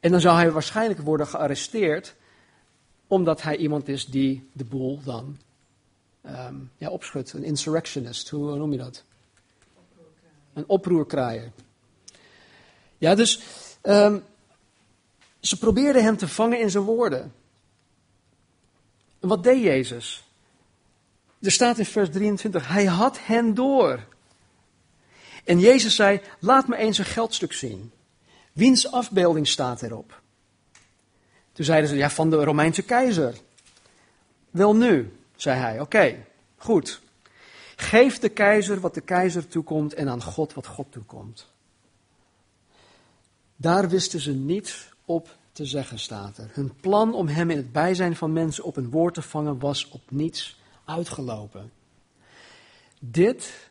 En dan zou hij waarschijnlijk worden gearresteerd, omdat hij iemand is die de boel dan um, ja, opschudt. Een insurrectionist, hoe noem je dat? Een oproerkraaier. Ja, dus um, ze probeerden hem te vangen in zijn woorden. En wat deed Jezus? Er staat in vers 23, hij had hen door. En Jezus zei, laat me eens een geldstuk zien. Wiens afbeelding staat erop? Toen zeiden ze, ja, van de Romeinse keizer. Wel nu, zei hij, oké, goed. Geef de keizer wat de keizer toekomt en aan God wat God toekomt. Daar wisten ze niets op te zeggen, staat er. Hun plan om hem in het bijzijn van mensen op een woord te vangen was op niets uitgelopen. Dit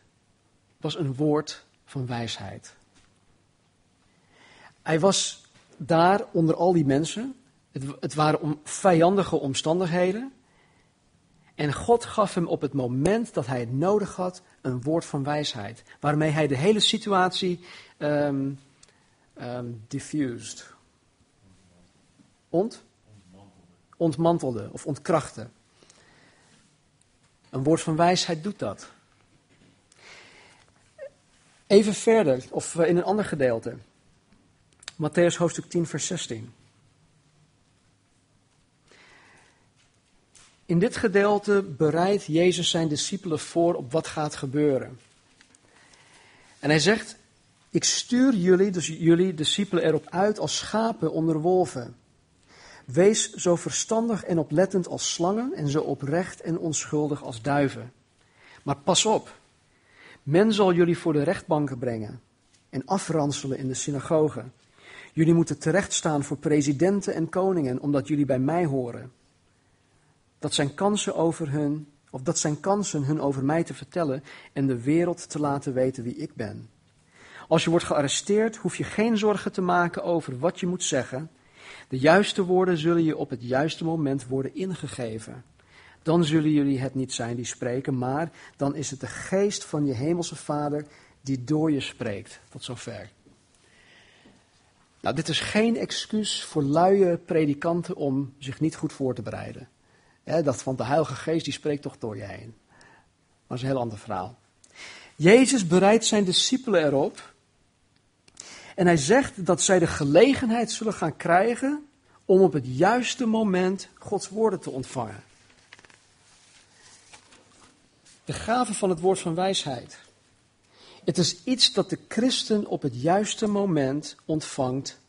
was een woord van wijsheid. Hij was daar onder al die mensen. Het, het waren om, vijandige omstandigheden. En God gaf hem op het moment dat hij het nodig had een woord van wijsheid. Waarmee hij de hele situatie um, um, diffused. Ont? Ontmantelde of ontkrachtte. Een woord van wijsheid doet dat. Even verder, of in een ander gedeelte. Matthäus hoofdstuk 10, vers 16. In dit gedeelte bereidt Jezus zijn discipelen voor op wat gaat gebeuren. En hij zegt: Ik stuur jullie, dus jullie discipelen, erop uit als schapen onder wolven. Wees zo verstandig en oplettend als slangen en zo oprecht en onschuldig als duiven. Maar pas op, men zal jullie voor de rechtbanken brengen en afranselen in de synagogen. Jullie moeten terechtstaan voor presidenten en koningen, omdat jullie bij mij horen. Dat zijn kansen over hun, of dat zijn kansen hun over mij te vertellen en de wereld te laten weten wie ik ben. Als je wordt gearresteerd, hoef je geen zorgen te maken over wat je moet zeggen. De juiste woorden zullen je op het juiste moment worden ingegeven. Dan zullen jullie het niet zijn die spreken, maar dan is het de geest van je hemelse Vader die door je spreekt. Tot zover. Nou, dit is geen excuus voor luie predikanten om zich niet goed voor te bereiden. dat van de Heilige Geest, die spreekt toch door je heen. Maar dat is een heel ander verhaal. Jezus bereidt zijn discipelen erop. En hij zegt dat zij de gelegenheid zullen gaan krijgen om op het juiste moment Gods woorden te ontvangen. De gave van het woord van wijsheid. Het is iets dat de christen op het juiste moment ontvangt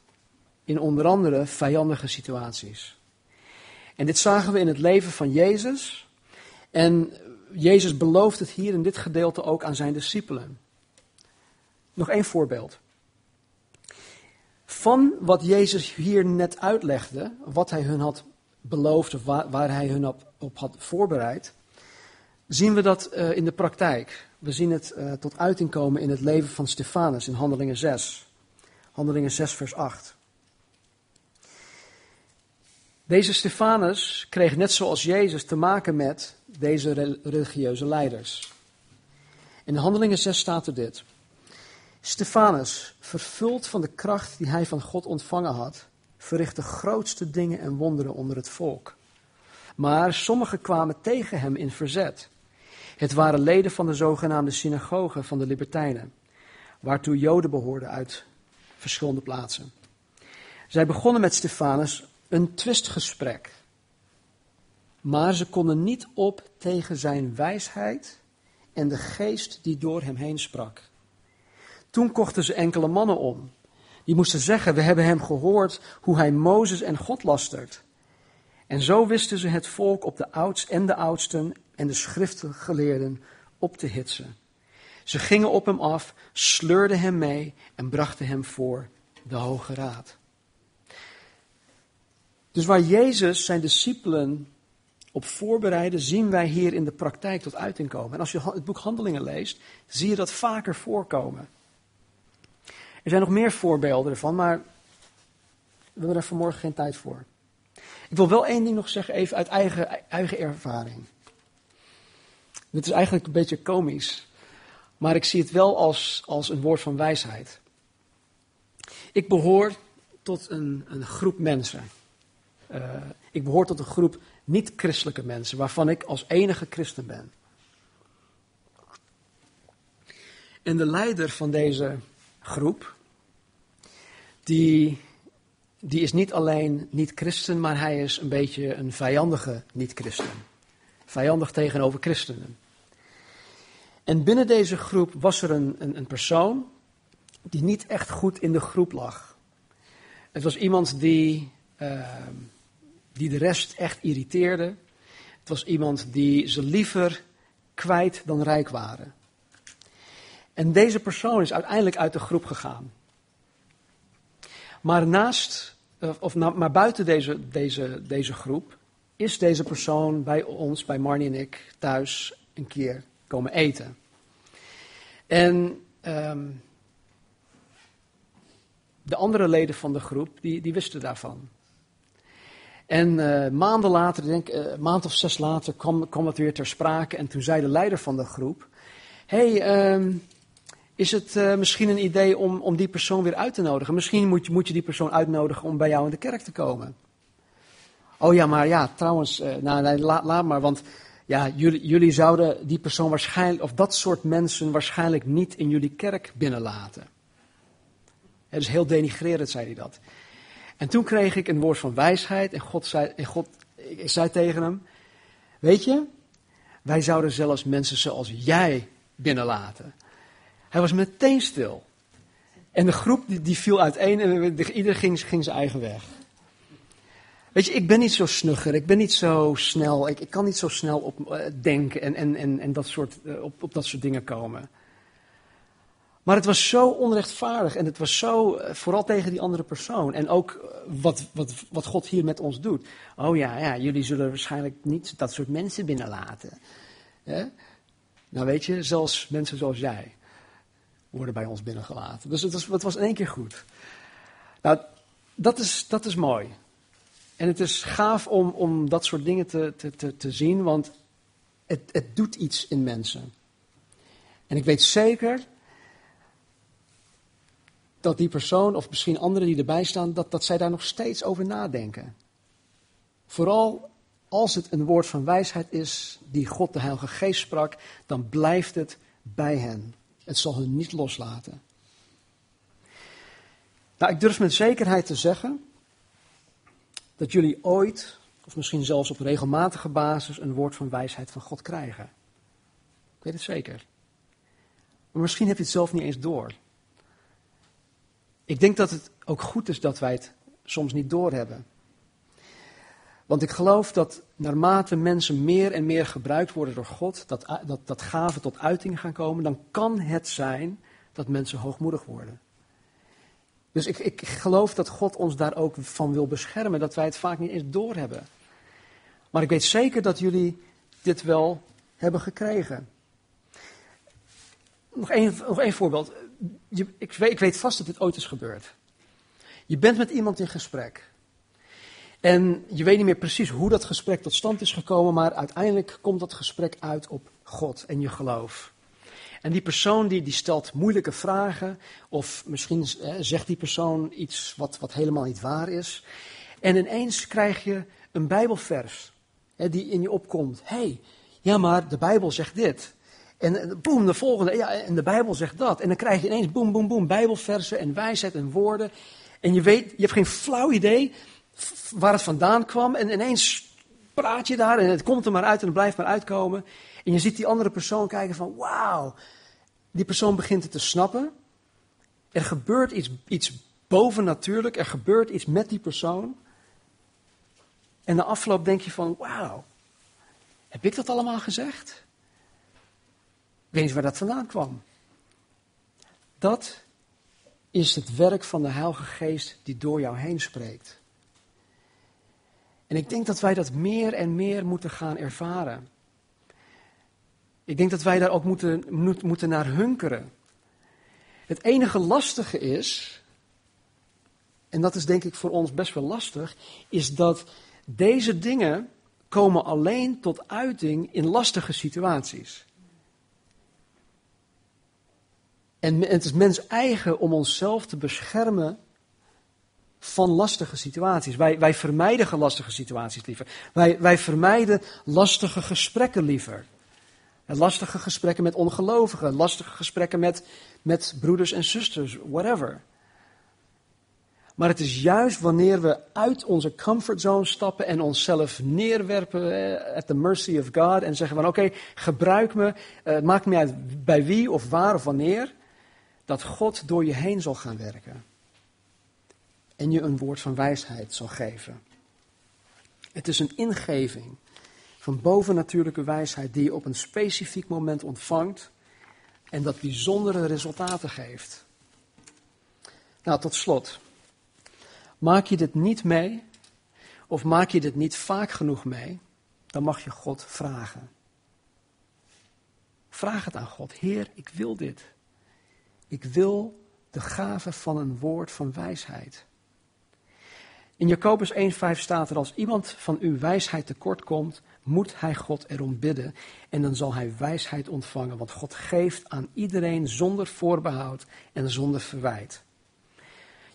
in onder andere vijandige situaties. En dit zagen we in het leven van Jezus. En Jezus belooft het hier in dit gedeelte ook aan zijn discipelen. Nog één voorbeeld. Van wat Jezus hier net uitlegde, wat hij hun had beloofd of waar, hij hun op, op, had voorbereid, zien we dat uh, in de praktijk. We zien het uh, tot uiting komen in het leven van Stefanus in Handelingen 6. Handelingen 6, vers 8. Deze Stefanus kreeg net zoals Jezus te maken met deze religieuze leiders. In Handelingen 6 staat er dit. Stefanus, vervuld van de kracht die hij van God ontvangen had, verrichtte grootste dingen en wonderen onder het volk. Maar sommigen kwamen tegen hem in verzet. Het waren leden van de zogenaamde synagoge van de Libertijnen, waartoe Joden behoorden uit verschillende plaatsen. Zij begonnen met Stefanus een twistgesprek. Maar ze konden niet op tegen zijn wijsheid en de geest die door hem heen sprak. Toen kochten ze enkele mannen om. Die moesten zeggen: We hebben hem gehoord hoe hij Mozes en God lastert. En zo wisten ze het volk op de ouds en de oudsten en de schriftgeleerden op te hitsen. Ze gingen op hem af, sleurden hem mee en brachten hem voor de Hoge Raad. Dus waar Jezus zijn discipelen op voorbereidde, zien wij hier in de praktijk tot uiting komen. En als je het boek Handelingen leest, zie je dat vaker voorkomen. Er zijn nog meer voorbeelden ervan, maar we hebben daar vanmorgen geen tijd voor. Ik wil wel één ding nog zeggen, even uit eigen, eigen ervaring. Dit is eigenlijk een beetje komisch, maar ik zie het wel als, als een woord van wijsheid. Ik behoor tot een, een groep mensen. Uh, ik behoor tot een groep niet-christelijke mensen, waarvan ik als enige christen ben. En de leider van deze groep, die, die is niet alleen niet-christen, maar hij is een beetje een vijandige niet-christen. Vijandig tegenover christenen. En binnen deze groep was er een, een, een persoon die niet echt goed in de groep lag. Het was iemand die. Uh, die de rest echt irriteerde. Het was iemand die ze liever kwijt dan rijk waren. En deze persoon is uiteindelijk uit de groep gegaan. Maar naast, of maar buiten deze, deze, deze groep, is deze persoon bij ons, bij Marnie en ik, thuis een keer komen eten. En um, de andere leden van de groep, die, die wisten daarvan. En uh, maanden later, denk een maand of zes later, kwam, kwam het weer ter sprake. En toen zei de leider van de groep: hey, um, is het uh, misschien een idee om, om die persoon weer uit te nodigen? Misschien moet je, moet je die persoon uitnodigen om bij jou in de kerk te komen. Oh ja, maar ja, trouwens, nou, nee, laat, maar, want ja, jullie, jullie zouden die persoon waarschijnlijk, of dat soort mensen waarschijnlijk niet in jullie kerk binnenlaten. Het is heel denigrerend, zei hij dat. En toen kreeg ik een woord van wijsheid en God zei, en God, zei tegen hem, weet je, wij zouden zelfs mensen zoals jij binnenlaten. Hij was meteen stil. En de groep die, die viel uiteen en ieder ging, zijn eigen weg. Weet je, ik ben niet zo snugger, ik ben niet zo snel, ik, ik kan niet zo snel op uh, denken en, en, en, en dat soort, uh, op, op dat soort dingen komen. Maar het was zo onrechtvaardig en het was zo, eh, vooral tegen die andere persoon. En ook eh, wat, wat, wat God hier met ons doet. Oh ja, ja, jullie zullen waarschijnlijk niet dat soort mensen binnenlaten. Nou weet je, zelfs mensen zoals jij worden bij ons binnengelaten. Dus het was, het was in één keer goed. Nou, dat is, dat is mooi. En het is gaaf om, om dat soort dingen te, te, te, te zien, want het, het doet iets in mensen. En ik weet zeker dat die persoon, of misschien anderen die erbij staan, dat, dat zij daar nog steeds over nadenken. Vooral als het een woord van wijsheid is die God de Heilige Geest sprak, dan blijft het bij hen. Het zal hen niet loslaten. Nou, ik durf met zekerheid te zeggen dat jullie ooit, of misschien zelfs op regelmatige basis, een woord van wijsheid van God krijgen. Ik weet het zeker. Maar misschien heb je het zelf niet eens door. Ik denk dat het ook goed is dat wij het soms niet doorhebben. Want ik geloof dat naarmate mensen meer en meer gebruikt worden door God, dat, dat, dat gaven tot uiting gaan komen, dan kan het zijn dat mensen hoogmoedig worden. Dus ik, ik geloof dat God ons daar ook van wil beschermen, dat wij het vaak niet eens doorhebben. Maar ik weet zeker dat jullie dit wel hebben gekregen. Nog één, nog één voorbeeld. Je, ik, weet, ik weet vast dat dit ooit is gebeurd. Je bent met iemand in gesprek. En je weet niet meer precies hoe dat gesprek tot stand is gekomen, maar uiteindelijk komt dat gesprek uit op God en je geloof. En die persoon die, die stelt moeilijke vragen, of misschien zegt die persoon iets wat, wat helemaal niet waar is. En ineens krijg je een Bijbelvers hè, die in je opkomt. Hé, hey, ja maar de Bijbel zegt dit. En boem, de volgende, ja, en de Bijbel zegt dat. En dan krijg je ineens boem, boem, boem, Bijbelversen en wijsheid en woorden. En je weet, je hebt geen flauw idee waar het vandaan kwam. En ineens praat je daar en het komt er maar uit en het blijft maar uitkomen. En je ziet die andere persoon kijken van, wauw, die persoon begint het te snappen. Er gebeurt iets, iets bovennatuurlijk, er gebeurt iets met die persoon. En na afloop denk je van, wauw, heb ik dat allemaal gezegd? Ik weet niet waar dat vandaan kwam. Dat is het werk van de Heilige Geest die door jou heen spreekt. En ik denk dat wij dat meer en meer moeten gaan ervaren. Ik denk dat wij daar ook moeten, moeten naar hunkeren. Het enige lastige is, en dat is denk ik voor ons best wel lastig, is dat deze dingen komen alleen tot uiting in lastige situaties. En het is mens eigen om onszelf te beschermen van lastige situaties. Wij, wij vermijden lastige situaties liever. Wij, wij vermijden lastige gesprekken liever. Lastige gesprekken met ongelovigen, lastige gesprekken met, met broeders en zusters, whatever. Maar het is juist wanneer we uit onze comfortzone stappen en onszelf neerwerpen eh, at the mercy of God en zeggen van oké, gebruik me, eh, het maakt me uit bij wie of waar of wanneer, dat God door je heen zal gaan werken. En je een woord van wijsheid zal geven. Het is een ingeving van bovennatuurlijke wijsheid die je op een specifiek moment ontvangt en dat bijzondere resultaten geeft. Nou, tot slot. Maak je dit niet mee, of maak je dit niet vaak genoeg mee, dan mag je God vragen. Vraag het aan God. Heer, ik wil dit. Ik wil de gave van een woord van wijsheid. In Jacobus 1,5 staat er: Als iemand van uw wijsheid tekort komt, moet hij God erom bidden. En dan zal hij wijsheid ontvangen, want God geeft aan iedereen zonder voorbehoud en zonder verwijt.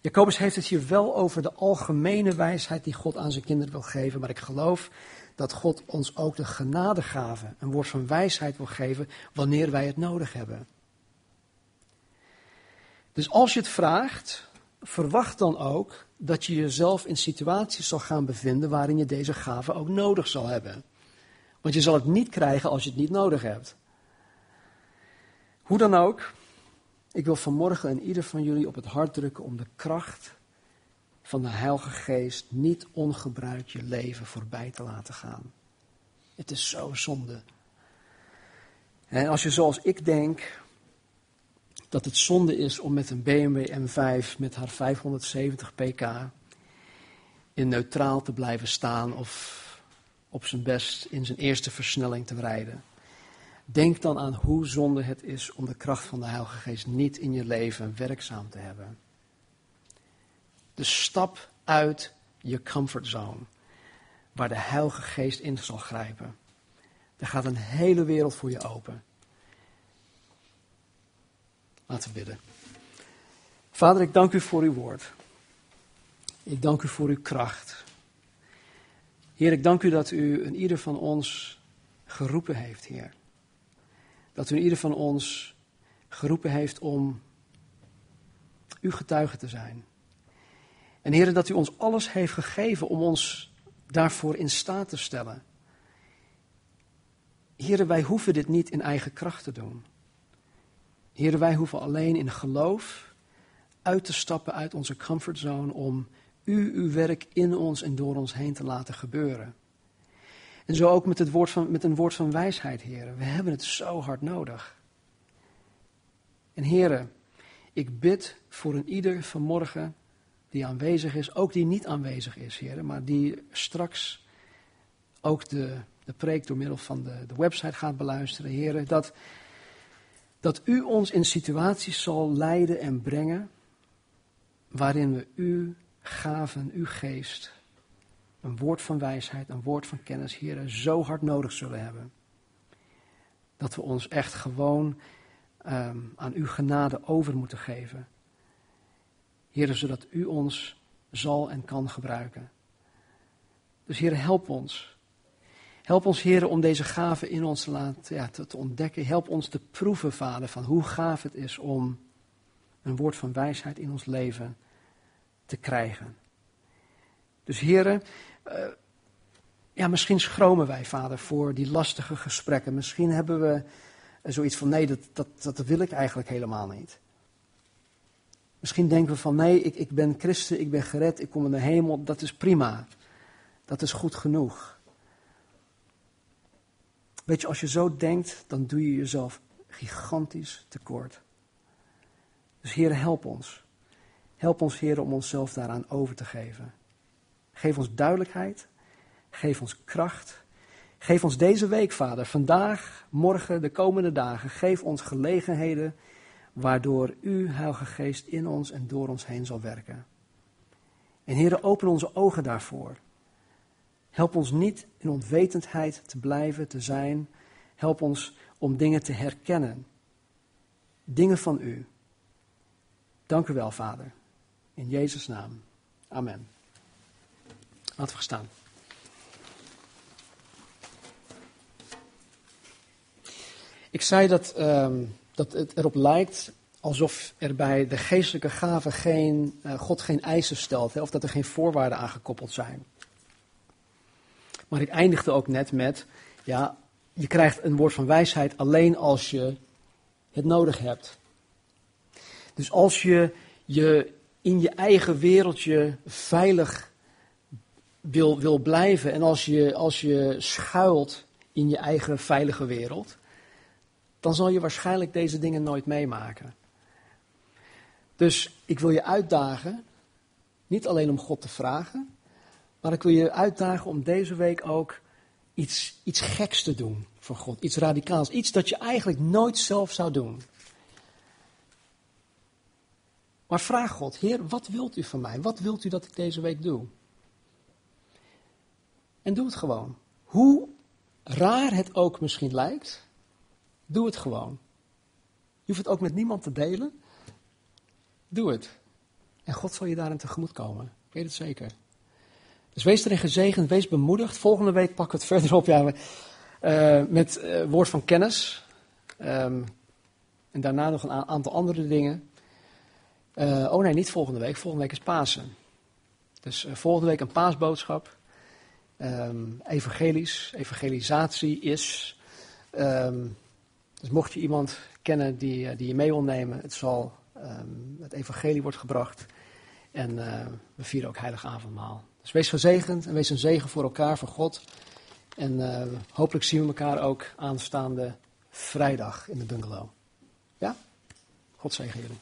Jacobus heeft het hier wel over de algemene wijsheid die God aan zijn kinderen wil geven, maar ik geloof dat God ons ook de genadegave, een woord van wijsheid wil geven, wanneer wij het nodig hebben. Dus als je het vraagt, verwacht dan ook dat je jezelf in situaties zal gaan bevinden waarin je deze gave ook nodig zal hebben. Want je zal het niet krijgen als je het niet nodig hebt. Hoe dan ook, ik wil vanmorgen en ieder van jullie op het hart drukken om de kracht van de Heilige Geest niet ongebruikt je leven voorbij te laten gaan. Het is zo zonde. En als je zoals ik denk dat het zonde is om met een BMW M5 met haar 570 pk in neutraal te blijven staan of op zijn best in zijn eerste versnelling te rijden. Denk dan aan hoe zonde het is om de kracht van de Heilige Geest niet in je leven werkzaam te hebben. Dus stap uit je comfortzone, waar de Heilige Geest in zal grijpen. Er gaat een hele wereld voor je open. Laten we bidden. Vader, ik dank u voor uw woord. Ik dank u voor uw kracht. Heer, ik dank u dat u een ieder van ons geroepen heeft, Heer. Dat u een ieder van ons geroepen heeft om uw getuige te zijn. En Heer, dat u ons alles heeft gegeven om ons daarvoor in staat te stellen. Heren, wij hoeven dit niet in eigen kracht te doen. Heren, wij hoeven alleen in geloof uit te stappen uit onze comfortzone om u uw werk in ons en door ons heen te laten gebeuren. En zo ook met, het woord van, met een woord van wijsheid, heren. We hebben het zo hard nodig. En heren, ik bid voor een ieder vanmorgen die aanwezig is, ook die niet aanwezig is, heren, maar die straks ook de, de preek door middel van de, de website gaat beluisteren, heren, dat, dat u ons in situaties zal leiden en brengen waarin we u gaven, uw geest, een woord van wijsheid, een woord van kennis, heren, zo hard nodig zullen hebben. Dat we ons echt gewoon um, aan uw genade over moeten geven. Heren, zodat u ons zal en kan gebruiken. Dus heren, help ons. Help ons, heren, om deze gave in ons te ja, te, ontdekken. Help ons te proeven, vader, van hoe gaaf het is om een woord van wijsheid in ons leven te krijgen. Dus heren, uh, ja, misschien schromen wij, vader, voor die lastige gesprekken. Misschien hebben we zoiets van, nee, dat, dat, dat wil ik eigenlijk helemaal niet. Misschien denken we van, nee, ik, ik ben christen, ik ben gered, ik kom in de hemel, dat is prima. Dat is goed genoeg. Weet je, als je zo denkt, dan doe je jezelf gigantisch tekort. Dus Heer, help ons. Help ons, Heer, om onszelf daaraan over te geven. Geef ons duidelijkheid. Geef ons kracht. Geef ons deze week, Vader, vandaag, morgen, de komende dagen, geef ons gelegenheden waardoor U, Heilige Geest, in ons en door ons heen zal werken. En Heer, open onze ogen daarvoor. Help ons niet in onwetendheid te blijven, te zijn. Help ons om dingen te herkennen. Dingen van U. Dank u wel, Vader. In Jezus' naam. Amen. Laten we staan. Ik zei dat, um, dat het erop lijkt alsof er bij de geestelijke gaven geen, uh, God geen eisen stelt, hè, of dat er geen voorwaarden aan gekoppeld zijn. Maar ik eindigde ook net met, ja, je krijgt een woord van wijsheid alleen als je het nodig hebt. Dus als je je in je eigen wereldje veilig wil, wil blijven en als je, als je schuilt in je eigen veilige wereld, dan zal je waarschijnlijk deze dingen nooit meemaken. Dus ik wil je uitdagen, niet alleen om God te vragen, maar ik wil je uitdagen om deze week ook iets, iets geks te doen voor God. Iets radicaals. Iets dat je eigenlijk nooit zelf zou doen. Maar vraag God, Heer, wat wilt u van mij? Wat wilt u dat ik deze week doe? En doe het gewoon. Hoe raar het ook misschien lijkt, doe het gewoon. Je hoeft het ook met niemand te delen. Doe het. En God zal je daarin tegemoet komen. Ik weet het zeker. Dus wees erin gezegend, wees bemoedigd. Volgende week pakken we het verder op ja, uh, met uh, woord van kennis. Um, en daarna nog een aantal andere dingen. Uh, oh nee, niet volgende week. Volgende week is Pasen. Dus volgende week een paasboodschap. Um, evangelisch, evangelisatie is. Um, dus mocht je iemand kennen die, die je mee wil nemen, het, zal, het evangelie wordt gebracht. En we vieren ook heilig avondmaal. Dus wees gezegend en wees een zegen voor elkaar, voor God. En uh, hopelijk zien we elkaar ook aanstaande vrijdag in de bungalow. Ja? God zegen jullie.